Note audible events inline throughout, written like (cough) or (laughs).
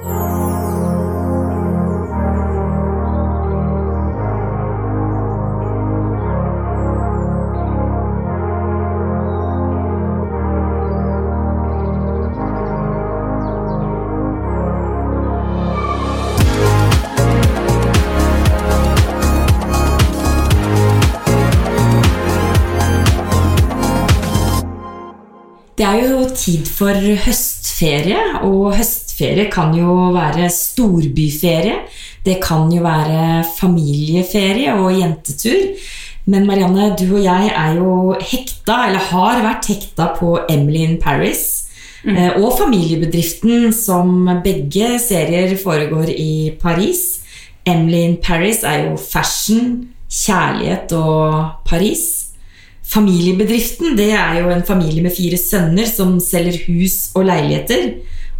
Det er jo tid for høstferie, og høstferie kan jo være storbyferie. Det kan jo være familieferie og jentetur. Men Marianne, du og jeg er jo hekta, eller har vært hekta på Emily in Paris. Mm. Og familiebedriften, som begge serier foregår i Paris. Emily in Paris er jo fashion, kjærlighet og Paris. Familiebedriften det er jo en familie med fire sønner som selger hus og leiligheter.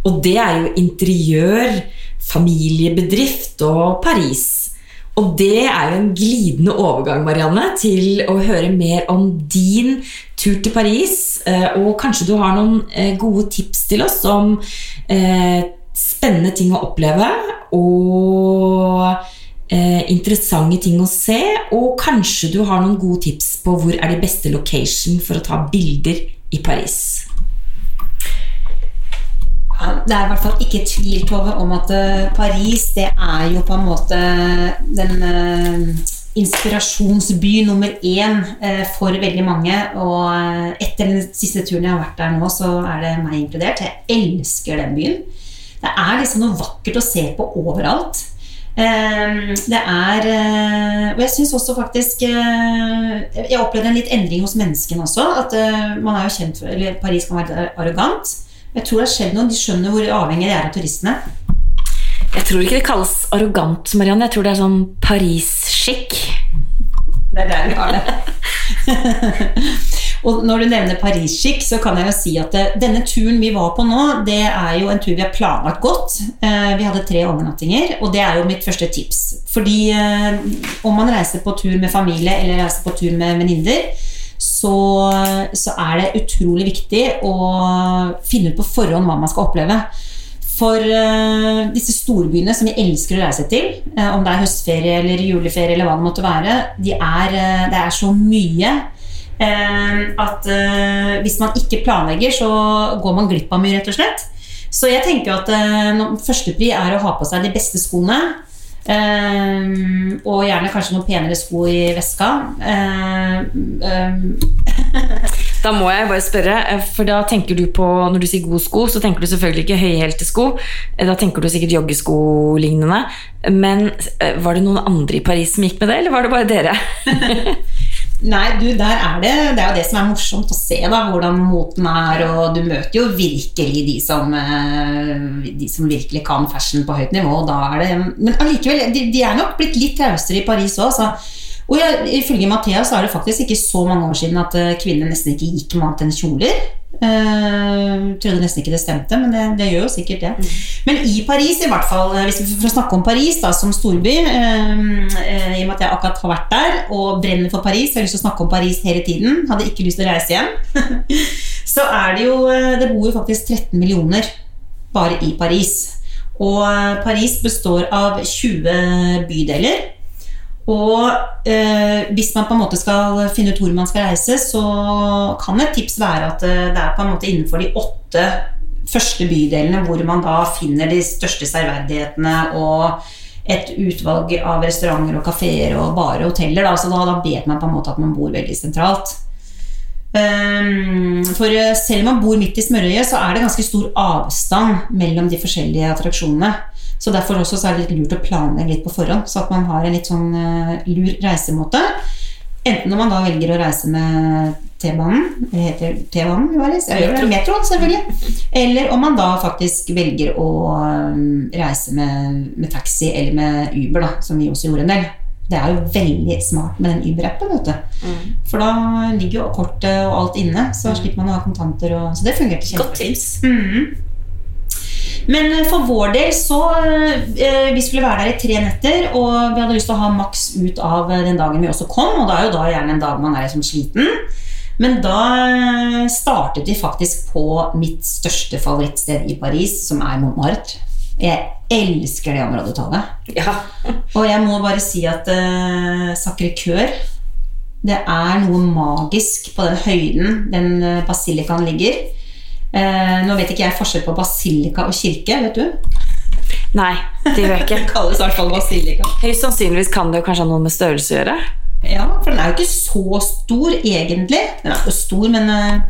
Og det er jo interiør, familiebedrift og Paris. Og det er jo en glidende overgang Marianne, til å høre mer om din tur til Paris. eh, Og kanskje du har noen eh, gode tips til oss om eh, spennende ting å oppleve. Og interessante ting å se, og kanskje du har noen gode tips på hvor er de beste location for å ta bilder i Paris. Det er i hvert fall ikke tvil Tove, om at eh, Paris det er jo på en måte den eh, inspirasjonsby nummer én eh, for veldig mange. Og etter den siste turen jeg har vært der nå, så er det meg inkludert. Jeg elsker den byen. Det er liksom noe vakkert å se på overalt. Eh, Det er Og jeg syns også faktisk Jeg opplevde en litt endring hos menneskene også. At man er jo kjent for Eller Paris kan være arrogant. Jeg tror det har skjedd noe. De skjønner hvor avhengig de er av turistene. Jeg tror ikke det kalles arrogant, Marianne. Jeg tror det er sånn Paris-skikk. Det er der vi har det. (laughs) og når du nevner Paris-skikk, så kan jeg jo si at eh, denne turen vi var på nå, det er jo en tur vi har planlagt godt. Eh, Vi hadde tre overnattinger, og det er jo mitt første tips. Fordi eh, om man reiser på tur med familie eller reiser på tur med venninner, så, så er det utrolig viktig å finne ut på forhånd hva man skal oppleve. For uh, disse storbyene som vi elsker å reise til, uh, om det er høstferie eller juleferie eller hva det måtte være, de er, uh, det er så mye at hvis man ikke planlegger, så går man glipp av mye, rett og slett. Så jeg tenker at uh, førstepri er å ha på seg de beste skoene. Eh, og gjerne kanskje noen penere sko i veska. Eh, eh, (laughs) Da må jeg bare spørre, eh, for da tenker du på Når du sier gode sko, så tenker du selvfølgelig ikke høyhælte sko. Eh, Da tenker du sikkert joggesko-lignende. Men eh, var det noen andre i Paris som gikk med det, eller var det bare dere? (laughs) Nei, du, der er det Det er jo det som er morsomt å se, da, hvordan moten er. Og du møter jo virkelig de som, eh, de som virkelig kan fashion på høyt nivå. det, men allikevel, de, de er nok blitt litt rausere i Paris òg. Og jeg, ifølge Mathea så er det faktisk ikke så mange år siden at eh, kvinner nesten ikke gikk med annet enn kjoler. Uh, trodde nesten ikke det stemte, men det, det gjør jo sikkert det. Men i Paris, i hvert fall, eh, hvis vi får snakke om Paris da, som storby uh, I og med at jeg akkurat har vært der og brenner for Paris, har lyst til å snakke om Paris hele tiden, hadde ikke lyst til å reise hjem, (laughs) så er det jo Det bor jo faktisk 13 millioner bare i Paris. Og Paris består av 20 bydeler. Og eh, hvis man på en måte skal finne ut hvor man skal reise, så kan et tips være at eh, det er på en måte innenfor de åtte første bydelene hvor man da finner de største serverdighetene og et utvalg av restauranter og kafeer og barer og hoteller. Da, så da, da vet man på en måte at man bor veldig sentralt. Ehm, For eh, selv om man bor midt i smørøyet, så er det ganske stor avstand mellom de forskjellige attraksjonene. Så derfor også så er det litt lurt å planlegge litt på forhånd, så at man har en litt sånn eh, lur reisemåte. Enten når man da velger å reise med T-banen, det heter T-banen, metroen selvfølgelig. Eller om man da faktisk velger å um, reise med, med taxi eller med Uber, da, som vi også gjorde en del. Det er jo veldig smart med den Uber-appen. du. For da ligger jo kortet og alt inne, så slipper man å ha kontanter. Og, så det fungerte Godt kjempefint. tips. Mhm. Men eh, for vår del så eh, Vi skulle være der i tre netter, og vi hadde lyst til å ha maks ut av eh, den dagen vi også kom. Og da er jo da gjerne en dag man er sånn sliten. Men da eh, startet vi faktisk på mitt største favorittsted i Paris, som er Montmartre. Jeg elsker det området, Tove. Ja. Og jeg må bare si at uh, Sacré-Cœur Det er noe magisk på den høyden den basilikaen ligger. Uh, nå vet ikke jeg forskjell på basilika og kirke, vet du? Nei, det gjør jeg ikke. (laughs) Det kalles i hvert fall basilika. Høyst sannsynligvis kan det kanskje ha noe med størrelse å gjøre. Ja, for den er jo ikke så stor, egentlig. Den er jo stor, men uh,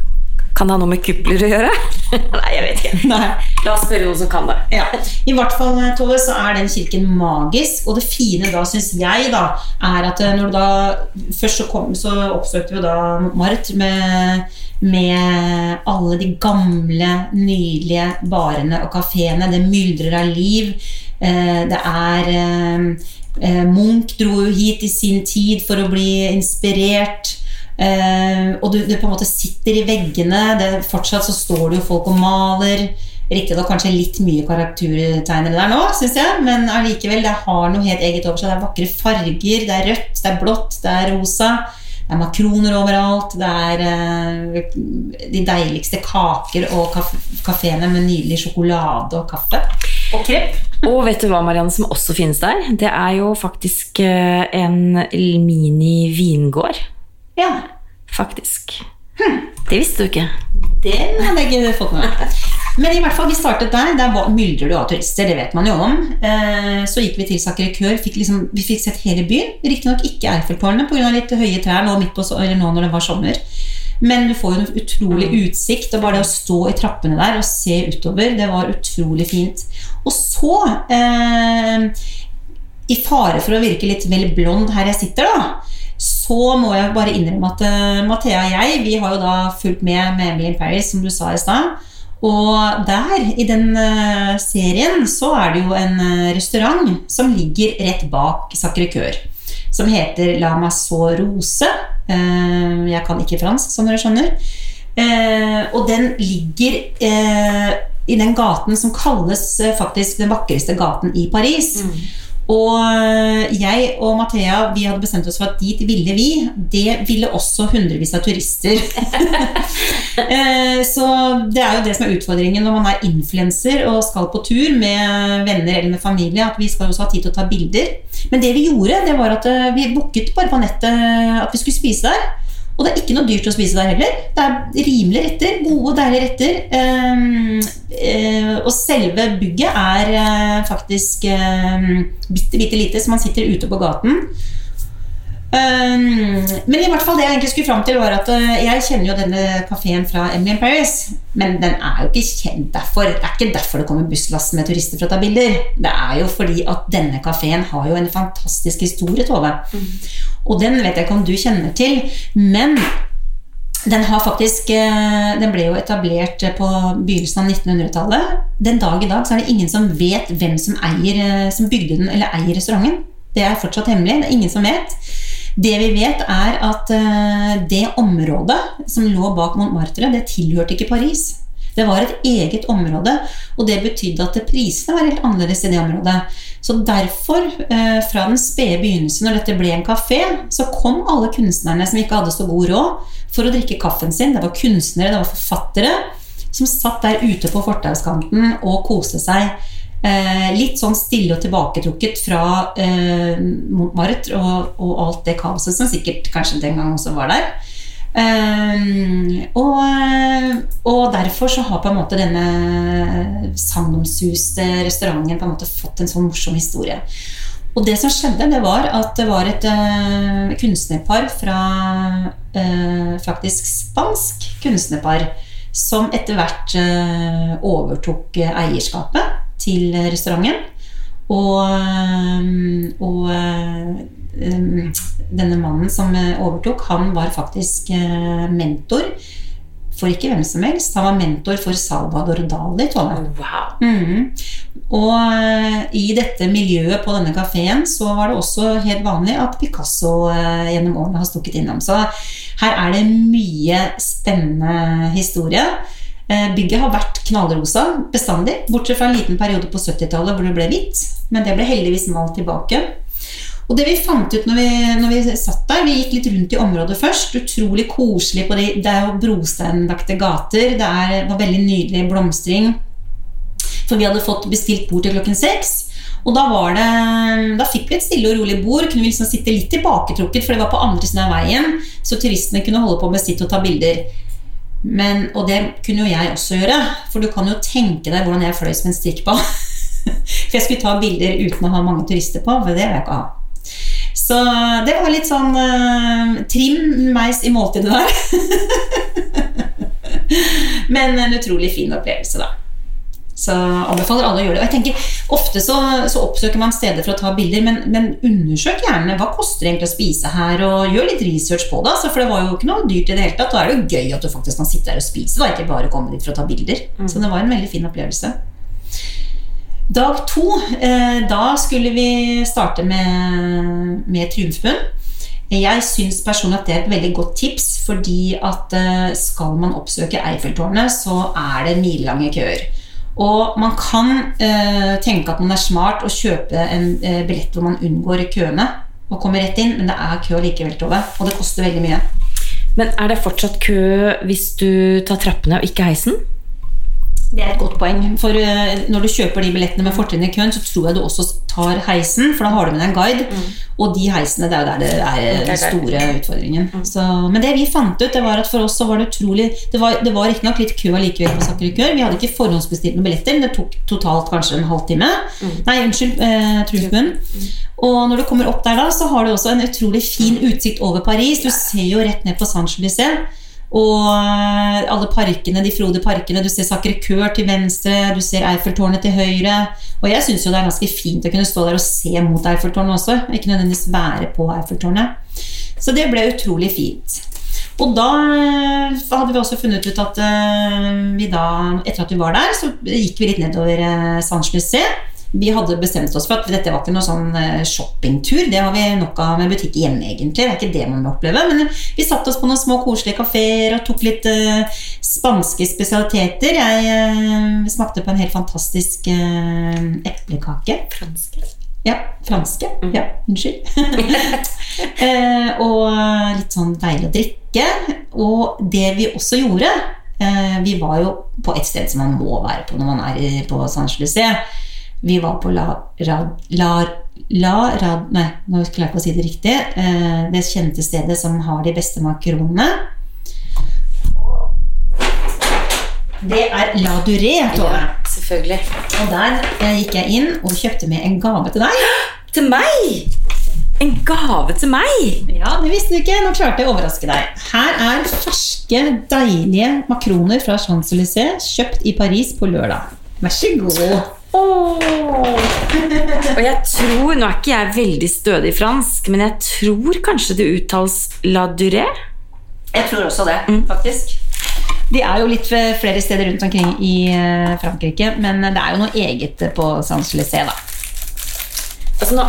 Kan det ha noe med kupler å gjøre? (laughs) Nei, jeg vet ikke. (laughs) Nei. La oss spørre noen som kan det. Ja, I hvert fall, Tove, så er den kirken magisk. Og det fine da, syns jeg, da, er at når du da Først så, kom, så oppsøkte vi da Mart med, med alle de gamle, nydelige barene og kafeene. Det myldrer av liv. Eh, det er eh, Munch dro jo hit i sin tid for å bli inspirert. Og du, du, på en måte sitter i veggene. Det, fortsatt så står det jo folk og maler. Riktignok kanskje litt mye karaktertegnere der nå, syns jeg, men allikevel, det har noe helt eget over seg. Det er vakre farger. Det er rødt, det er blått, det er rosa. Det er makroner overalt. Det er uh, de deiligste kaker og kafeene med nydelig sjokolade og kaffe. Og krepp. Og vet du hva, Marianne, som også finnes der? Det er jo faktisk uh, en mini-vingård. Ja. Faktisk. Hm. Det visste du ikke. Den hadde jeg ikke fått med meg. Men i hvert fall, vi startet der. Der myldrer det jo av turister, det vet man jo om. Eh, så gikk vi til Sacré-Cœur. Liksom, vi fikk sett hele byen. Riktignok ikke Eiffeltårnet pga. litt høye trær nå, midt på, eller nå når det var sommer. Men du får jo en utrolig utsikt. Og bare det å stå i trappene der og se utover, det var utrolig fint. Og så eh, I fare for å virke litt vel blond her jeg sitter, da så må jeg bare innrømme at uh, Mathea og jeg vi har jo da fulgt med med Emily in Paris, som du sa i stad. Og der, i den uh, serien, så er det jo en uh, restaurant som ligger rett bak Sacré-Cœur. Som heter La Massot Rose. jeg kan ikke fransk, som dere skjønner. og den ligger i den gaten som kalles faktisk den vakreste gaten i Paris. Mm. Og eh, jeg og Mathea vi hadde bestemt oss for at dit ville vi. Det ville også hundrevis av turister. (laughs) Eh, så det er jo det som er utfordringen når man er influenser og skal på tur med venner eller med familie. At vi skal også ha tid til å ta bilder. Men det vi gjorde, det var at eh, vi booket bare på nettet at vi skulle spise der. Og det er ikke noe dyrt å spise der heller. Det er rimelige retter. Gode, deilige retter. Um, uh, og selve bygget er uh, faktisk um, bitte, bitte lite, så man sitter ute på gaten. Um, men i hvert fall det jeg egentlig skulle fram til, var at uh, jeg kjenner jo denne kafeen fra Emily in Paris. Men den er jo ikke kjent derfor. Det er ikke derfor det kommer busslass med turister for å ta bilder. Det er jo fordi at denne kafeen har jo en fantastisk historie, Tove. Mm. Og den vet jeg ikke om du kjenner til, men den, har faktisk, uh, den ble jo etablert på begynnelsen av 1900-tallet. Den dag i dag så er det ingen som vet hvem som, eier, uh, som bygde den eller eier restauranten. Det er fortsatt hemmelig. Det er ingen som vet. Det vi vet, er at eh, det området som lå bak Montmartre, det tilhørte ikke Paris. Det var et eget område, og det betydde at prisene var helt annerledes i det området. Så derfor, eh, fra den spede begynnelsen, når dette ble en kafé, så kom alle kunstnerne som ikke hadde så god råd, for å drikke kaffen sin. Det var kunstnere, det var forfattere som satt der ute på fortauskanten og koste seg. Eh, litt sånn stille og tilbaketrukket fra eh, Montmartre og, og, alt det kaoset som sikkert kanskje den gang også var der. Eh, og, og, derfor så har på en måte denne sagnomsuste restauranten på en måte fått en sånn morsom historie. Og det som skjedde, det var at det var et uh, kunstnerpar fra uh, Faktisk spansk kunstnerpar som etter hvert uh, overtok eierskapet til restauranten. Og, um, og um, denne mannen som overtok, han var faktisk uh, mentor for ikke hvem som helst. Han var mentor for Salvador Dali. Wow. Mm. Og i dette miljøet på denne kafeen så var det også helt vanlig at Picasso gjennom årene har stukket innom. Så her er det mye spennende historie. Eh, bygget har vært knallrosa bestandig, bortsett fra en liten periode på 70-tallet hvor det ble hvitt. Men det ble heldigvis malt tilbake. Og det vi fant ut når vi, når vi, satt der Vi gikk litt rundt i området først. Utrolig koselig. de, Det er jo brosteinlagte gater. Det er, var veldig nydelig blomstring. For vi hadde fått bestilt bord til klokken seks. Og da, det, da fikk vi et stille og rolig bord. Kunne vi liksom sitte litt tilbaketrukket, for det var på andre siden av veien. Så turistene kunne holde på med sitt og ta bilder. Men, og det kunne jo jeg også gjøre. For du kan jo tenke deg hvordan jeg fløy som en strikkball. (laughs) For jeg skulle ta bilder uten å ha mange turister på, for det vil jeg ikke ha. Så det var litt sånn uh, trim meis i måltidet der. (laughs) Men en utrolig fin opplevelse, da. Så anbefaler alle å gjøre det. Og jeg tenker, Ofte så, så oppsøker man steder for å ta bilder, men, men, undersøk gjerne hva koster det egentlig å spise her, og gjør litt research på det. Altså, for det var jo ikke noe dyrt i det hele tatt. Da er det jo gøy at du faktisk kan sitte der og spise, da, ikke bare komme dit for å ta bilder. Mm. Så det var en veldig fin opplevelse. Dag to, eh, da skulle vi starte med, med Triumfbunn. Jeg syns personlig at det er et veldig godt tips, fordi at eh, skal man oppsøke Eiffeltårnet, så er det milelange køer. Og man kan eh, tenke at man er smart og kjøpe en eh, billett hvor man unngår køene og kommer rett inn, men det er kø likevel, Tove. Og det koster veldig mye. Men er det fortsatt kø hvis du tar trappene og ikke heisen? Det er et godt poeng. For uh, når du kjøper de billettene med fortrinn i køen, så tror jeg du også tar heisen, for da har du med deg en guide. Mm. Og de heisene, det er jo der det er den store utfordringen. Mm. Så, men det vi fant ut, det var at for oss så var det utrolig Det var, det var riktignok litt kø allikevel på Sakre Kør. Vi hadde ikke forhåndsbestilt noen billetter, men det tok totalt kanskje en halvtime. Mm. Nei, unnskyld, eh, Trufbund. Mm. Og når du kommer opp der da, så har du også en utrolig fin utsikt over Paris. Du ser jo rett ned på Saint-Gelysées. Og eh, alle parkene, de frode parkene. Du ser Sacre Coeur til venstre, du ser Eiffeltårnet til høyre. Og jeg syns jo det er ganske fint å kunne stå der og se mot Eiffeltårnet også. Ikke nødvendigvis være på Eiffeltårnet. Så det ble utrolig fint. Og da eh, hadde vi også funnet ut at eh, vi da, etter at vi var der, så gikk vi litt nedover Saint-Gelysées vi hadde bestemt oss for at dette var ikke noe sånn eh, shoppingtur. Det har vi nok av med butikk hjemme, egentlig. Det er ikke det man vil oppleve. Men vi satte oss på noen små koselige kafeer og tok litt uh, spanske spesialiteter. Jeg uh, smakte på en helt fantastisk uh, eplekake. Franske. Ja, franske. Mm. Ja, unnskyld. (laughs) og litt sånn deilig å drikke. Og det vi også gjorde Vi var jo på et sted som man må være på når man er på San Gelysées. Vi var på La, Rad, La, La Rad, Nei, nå klarer jeg ikke å si det riktig. Eh, det kjente stedet som har de beste makaronene. Det er La Duré, Tove. Ja, selvfølgelig. Og der gikk jeg inn og kjøpte med en gave til deg. (gasps) Til meg? En gave til meg? Ja, det visste du ikke. Nå klarte jeg å overraske deg. Her er ferske, deilige makroner fra Champs-Élysées, kjøpt i Paris på lørdag. Vær så god. Oh. Og jeg tror Nå er ikke jeg veldig stødig fransk, men jeg tror kanskje det uttales la durée? Jeg tror også det, mm. faktisk. De er jo litt flere steder rundt omkring i eh, Frankrike, men det er jo noe eget på Saint-Gelysées, da. Altså nå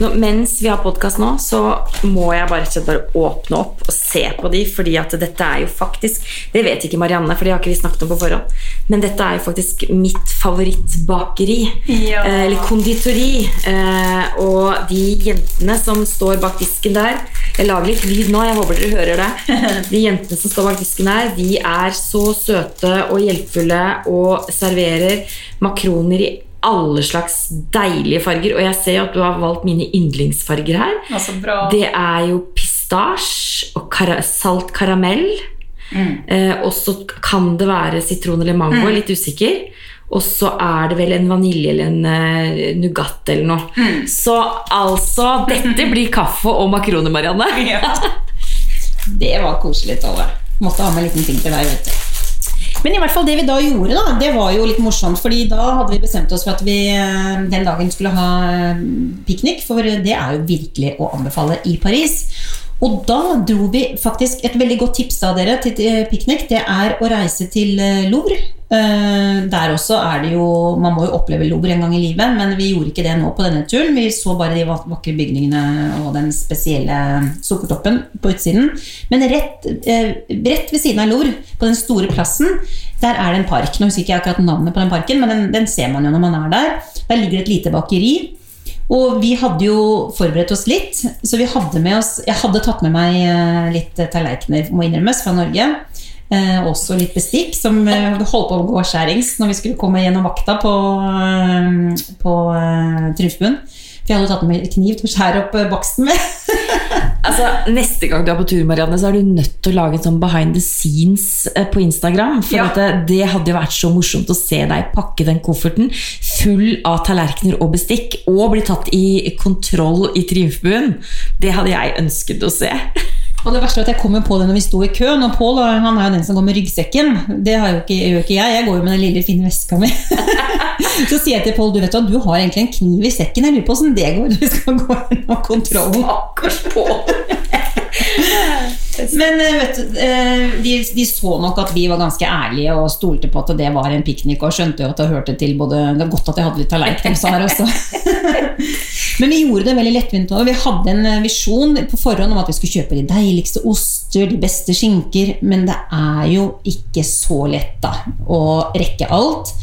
nå, mens vi har podkast nå, så må jeg bare, bare, åpne opp og se på de, fordi at dette er jo faktisk Det vet ikke Marianne, for det har ikke vi snakket om på forhånd. Men dette er jo faktisk mitt favorittbakeri. Ja. Eh, eller konditori. Eh, og de jentene som står bak disken der Jeg lager litt lyd nå, jeg håper dere hører det. (laughs) De jentene som står bak disken der, de er så søte og hjelpfulle og serverer makroner i alle slags deilige farger. Og jeg ser at du har valgt mine yndlingsfarger her. Altså, det er jo pistasje og kara salt karamell. Mm. Eh, og så kan det være sitron eller mango. Mm. Litt usikker. Og så er det vel en vanilje eller en uh, Nougat eller noe. Mm. Så altså Dette blir kaffe og makroner, Marianne. (laughs) ja. Det var koselig, Tolle. Måtte ha med en liten ting til deg. vet du men i hvert fall det vi da gjorde, da, det var jo litt morsomt. fordi da hadde vi bestemt oss for at vi eh, den dagen skulle ha eh, piknik. For det er jo virkelig å anbefale i Paris. Og da dro vi faktisk Et veldig godt tips da dere til piknik, det er å reise til eh, Louvre. Uh, der også er det jo Man må jo oppleve Louvre en gang i livet, men vi gjorde ikke det nå på denne turen. Vi så bare de vakre bygningene og den spesielle sukkertoppen på utsiden. Men rett, uh, rett, ved siden av Louvre, på den store plassen, der er det en park. Nå husker ikke jeg akkurat navnet på den parken, men den, den ser man jo når man er der. Der ligger det et lite bakeri. Og vi hadde jo forberedt oss litt, så vi hadde med oss Jeg hadde tatt med meg eh, litt tallerkener, må innrømmes, fra Norge. Eh, også litt bestikk, som eh, holdt på å gå skjærings når vi skulle komme gjennom vakta på, eh, på eh, Triumfbuen. For jeg hadde tatt med kniv til å skjære opp eh, baksten med. (laughs) Altså, Neste gang du er på tur, Marianne, så er du nødt til å lage en sånn behind the scenes eh, på Instagram. For Ja. det, det hadde jo vært så morsomt å se deg pakke den kofferten full av tallerkener og bestikk, og bli tatt i kontroll i Triumfbuen. Det hadde jeg ønsket å se. (laughs) Og det verste er at jeg kommer på det når vi sto i køen, og Pål han er jo den som går med ryggsekken. Det har jo ikke, gjør ikke jeg. Jeg går jo med den lille, fine veska mi. (laughs) så sier jeg til Pål du vet at du har egentlig en kniv i sekken. Jeg lurer på åssen det går. Du skal gå gjennom kontrollen. (laughs) Men eh, vet du, eh, de, de så nok at vi var ganske ærlige og stolte på at det var en piknik, og skjønte jo at det hørte til både Det er godt at jeg hadde litt tallerken sa her også. (laughs) Men vi gjorde det veldig lettvint. Vi hadde en eh, visjon på forhånd om at vi skulle kjøpe de deiligste oster, de beste skinker, men det er jo ikke så lett da å rekke alt.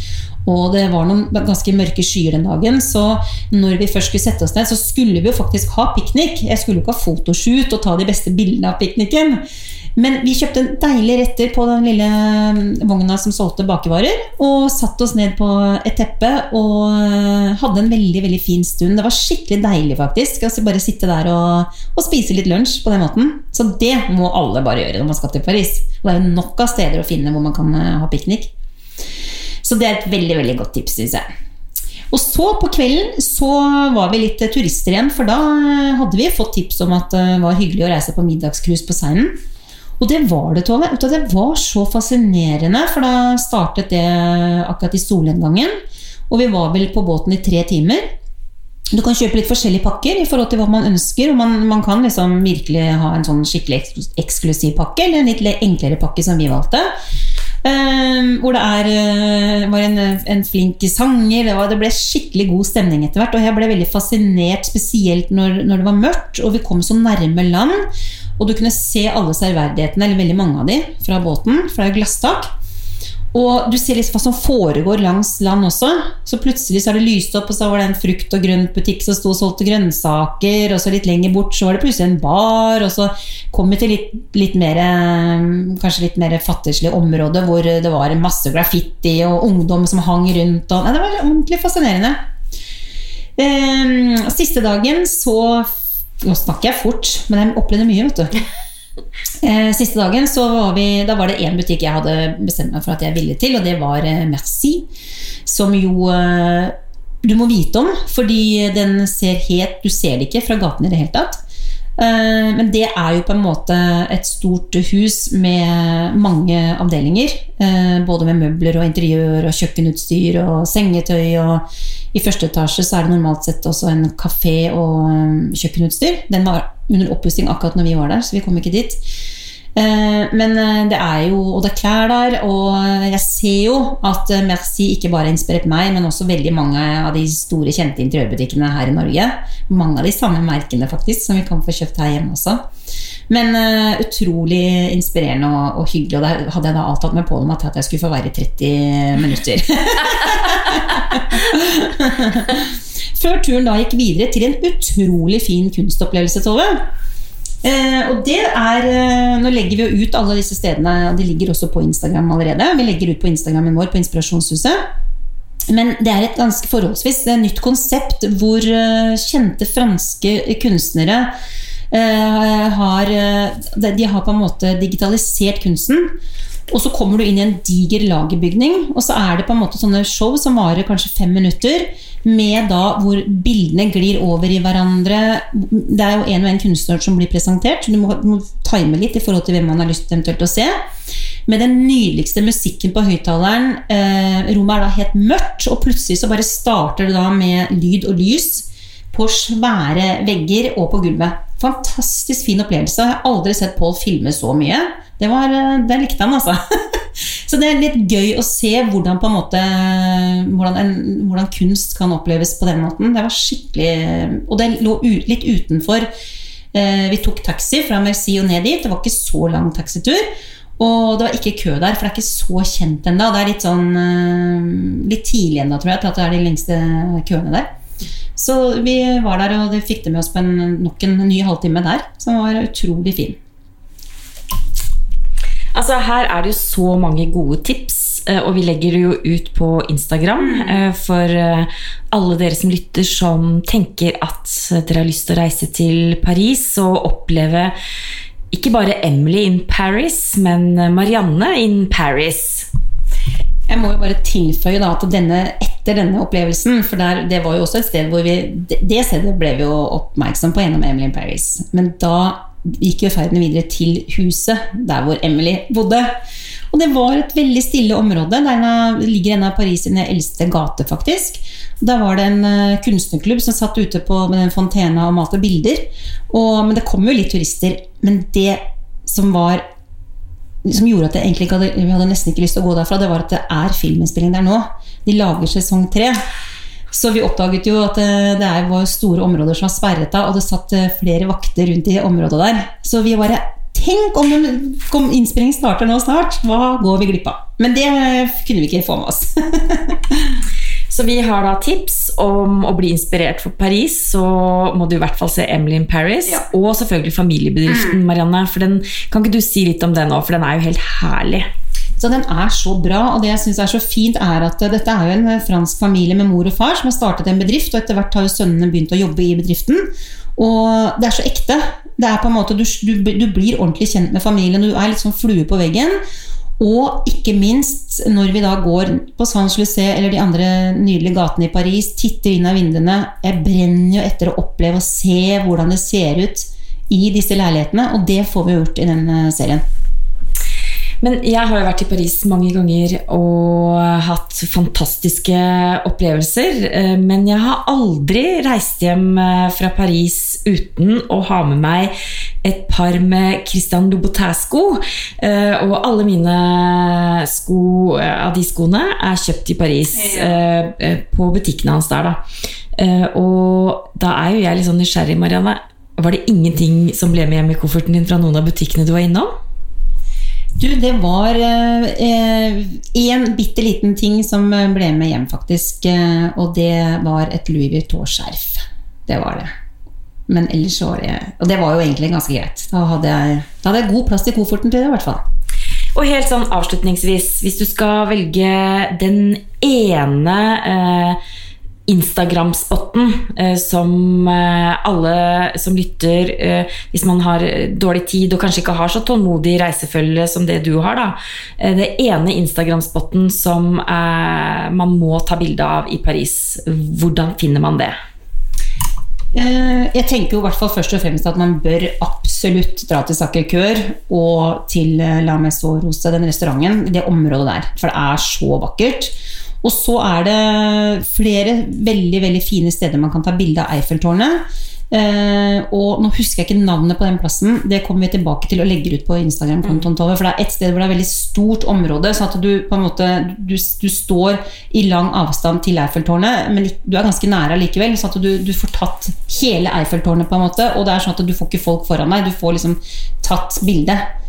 Og det var noen ganske mørke skyer den dagen, så når vi først skulle sette oss ned, så skulle vi jo faktisk ha piknik. Jeg skulle jo ikke ha fotoshoot og ta de beste bildene av pikniken. Men vi kjøpte deilige retter på den lille mm, vogna som solgte bakevarer, og satte oss ned på et teppe og eh, hadde en veldig veldig fin stund. Det var skikkelig deilig, faktisk. Altså bare sitte der og, og spise litt lunsj på den måten. Så det må alle bare gjøre når man skal til Paris. Det er jo nok av steder å finne hvor man kan eh, ha piknik. Så det er et veldig veldig godt tips, syns jeg. Og så på kvelden så var vi litt turister igjen, for da eh, hadde vi fått tips om at det var hyggelig å reise på middagscruise på Seinen. Og det var det, Tove. Det var så fascinerende, for da startet det akkurat i solnedgangen. Og vi var vel på båten i tre timer. Du kan kjøpe litt forskjellige pakker i forhold til hva man ønsker. og Man, man kan liksom virkelig ha en sånn skikkelig eksklusiv pakke, eller en litt enklere pakke som vi valgte. Um, hvor det er, eh, var en, en flink sanger. Det, var, det ble skikkelig god stemning etter hvert. Og jeg ble veldig fascinert, spesielt når, når det var mørkt og vi kom så nærme land. Og du kunne se alle serverdighetene, eller veldig mange av de, fra båten. For det er jo glasstak. Og du ser liksom hva som foregår langs land også. Så plutselig så har det lyst opp, og så var det en frukt- og grøntbutikk som sto og solgte grønnsaker. Og så litt lenger bort så var det plutselig en bar. Og så kom vi til litt, litt mer eh, Kanskje litt mer fattigslig område hvor det var masse graffiti og ungdom som hang rundt. Og, nei, det var ordentlig fascinerende. Um, siste dagen så Nå snakker jeg fort, men jeg opplevde mye, vet du. (laughs) Eh, siste dagen så var vi, da var det én butikk jeg hadde bestemt meg for at jeg ville til, og det var eh, Merci. Som jo eh, du må vite om, fordi den ser helt Du ser det ikke fra gaten i det hele tatt. Eh, men det er jo på en måte et stort hus med mange avdelinger. eh, Både med møbler og interiør og kjøkkenutstyr og sengetøy. Og i første etasje så er det normalt sett også en kafé og eh, kjøkkenutstyr. Den var under oppussing akkurat når vi var der, så vi kom ikke dit. Eh, Men eh, det er jo Og det er klær der, og jeg ser jo at eh, Merci ikke bare har inspirert meg, men også veldig mange av de store, kjente interiørbutikkene her i Norge. Mange av de samme merkene faktisk, som vi kan få kjøpt her hjemme også. Men uh, utrolig inspirerende og, og hyggelig. Og det hadde jeg da avtalt med Pål om at jeg skulle få være i 30 minutter. (laughs) Før turen da gikk videre til en utrolig fin kunstopplevelse, Tove. Eh, og det er eh, Nå legger vi jo ut alle disse stedene, de ligger også på Instagram allerede. Vi legger ut på Instagrammen vår på Inspirasjonshuset. Men det er et ganske forholdsvis et nytt konsept hvor eh, kjente franske kunstnere eh, har De har på en måte digitalisert kunsten. Og så kommer du inn i en diger lagerbygning, og så er det på en måte sånne show som varer kanskje fem minutter, med da hvor bildene glir over i hverandre. Det er jo en og en kunstner som blir presentert, så du må, må time litt i forhold til hvem man har lyst eventuelt å se. Med den nydeligste musikken på høyttaleren. Eh, rommet er da helt mørkt, og plutselig så bare starter det da med lyd og lys på svære vegger og på gulvet. Fantastisk fin opplevelse. Jeg har aldri sett Pål filme så mye. Det, var, eh, det likte han, altså. (laughs) Så det er litt gøy å se hvordan, en måte, hvordan, en, hvordan kunst kan oppleves på den måten. Det var skikkelig Og det lå u- litt utenfor. Eh, Vi tok taxi fra Merci og ned dit. Det var ikke så lang taxitur. Og det var ikke kø der, for det er ikke så kjent ennå. Det er litt sånn eh, litt tidlig ennå, tror jeg, til at det er de lengste køene der. Så vi var der, og det fikk det med oss på en, nok en ny halvtime der, som var utrolig fin. Altså, her er det jo så mange gode tips, eh, og vi legger det jo ut på Instagram eh, for eh, alle dere som lytter som tenker at dere har lyst til å reise til Paris og oppleve ikke bare Emily in Paris, men Marianne in Paris. Jeg må jo bare tilføye da at denne, etter denne opplevelsen For der, det var jo også et sted hvor vi Det, det stedet ble vi jo oppmerksom på gjennom Emily in Paris. Men da gikk jo ferden videre til huset der hvor Emily bodde. Og det var et veldig stille område. Der ligger en av Paris sine eldste gater, faktisk. Da var det en uh, kunstnerklubb som satt ute på, med den fontena og malte bilder. Og, men det kom jo litt turister. Men det som var som gjorde at jeg hadde, vi hadde nesten ikke lyst til å gå derfra, det var at det er filminnspilling der nå. De lager sesong tre. Så vi oppdaget jo at det det var store områder som var sperret av, og det satt eh, flere vakter rundt i området der. Så vi bare Tenk om, om innspillingen starter nå snart! Hva går vi glipp av? Men det kunne vi ikke få med oss. (laughs) Så vi har da tips om å bli inspirert for Paris, så må du i hvert fall se Emily in Paris. Ja. Og selvfølgelig Familiebedriften, mm. Marianne. For den, kan ikke du si litt om den òg, for den er jo helt herlig. Så den er så bra, og det jeg syns er så fint, er at dette er jo en fransk familie med mor og far som har startet en bedrift, og etter hvert har jo sønnene begynt å jobbe i bedriften. Og det er så ekte. Det er på en måte, du, du, du blir ordentlig kjent med familien, du er litt sånn flue på veggen. Og ikke minst når vi da går på Saint-Lucé eller de andre nydelige gatene i Paris, titter inn av vinduene Jeg brenner jo etter å oppleve og se hvordan det ser ut i disse leilighetene, og det får vi gjort i den serien. Men jeg har jo vært i Paris mange ganger og hatt fantastiske opplevelser. Eh, men jeg har aldri reist hjem eh, fra Paris uten å ha med meg et par med Christian Louboutin-sko. Eh, og alle mine sko av de skoene er kjøpt i Paris. På butikkene hans der, da. Og da er jo jeg litt sånn nysgjerrig, Marianne. Var det ingenting som ble med hjem i kofferten din fra noen av butikkene du var innom? Du, det var én eh, bitte liten ting som ble med hjem, faktisk. Eh, og det var et Louis Vuitton-skjerf. Det var det. Men ellers var det Og det var jo egentlig ganske greit. Da hadde jeg, da hadde jeg god plass i kofferten til det, i hvert fall. Og helt sånn avslutningsvis, hvis du skal velge den ene eh, Instagram-spotten eh, som eh, alle som lytter eh, Hvis man har dårlig tid og kanskje ikke har så tålmodig reisefølge som det du har, da. Det ene Instagram-spotten som man må ta bilde av i Paris. Hvordan finner man det? Jeg tenker jo hvert først og fremst at man bør absolutt dra til Sacré-Cœur og til La Maison Rose, den restauranten, det området der. For det er så vakkert. Og så er det flere veldig veldig fine steder man kan ta bilde av Eiffeltårnet. Uh, og nå husker jeg ikke navnet på den plassen. Det kommer vi tilbake til og legger ut på Instagram-kontoen. Mm. For det er et sted hvor det er veldig stort område, så at du på en måte du, du står i lang avstand til Eiffeltårnet, men du er ganske nære likevel. Så at du, du, får tatt hele Eiffeltårnet, på en måte. Og det er sånn at du får ikke folk foran deg. Du får liksom tatt bildet.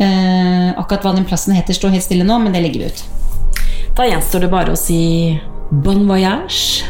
Uh, akkurat hva den plassen heter, står helt stille nå, men det legger vi ut. Da gjenstår det bare å si bon voyage.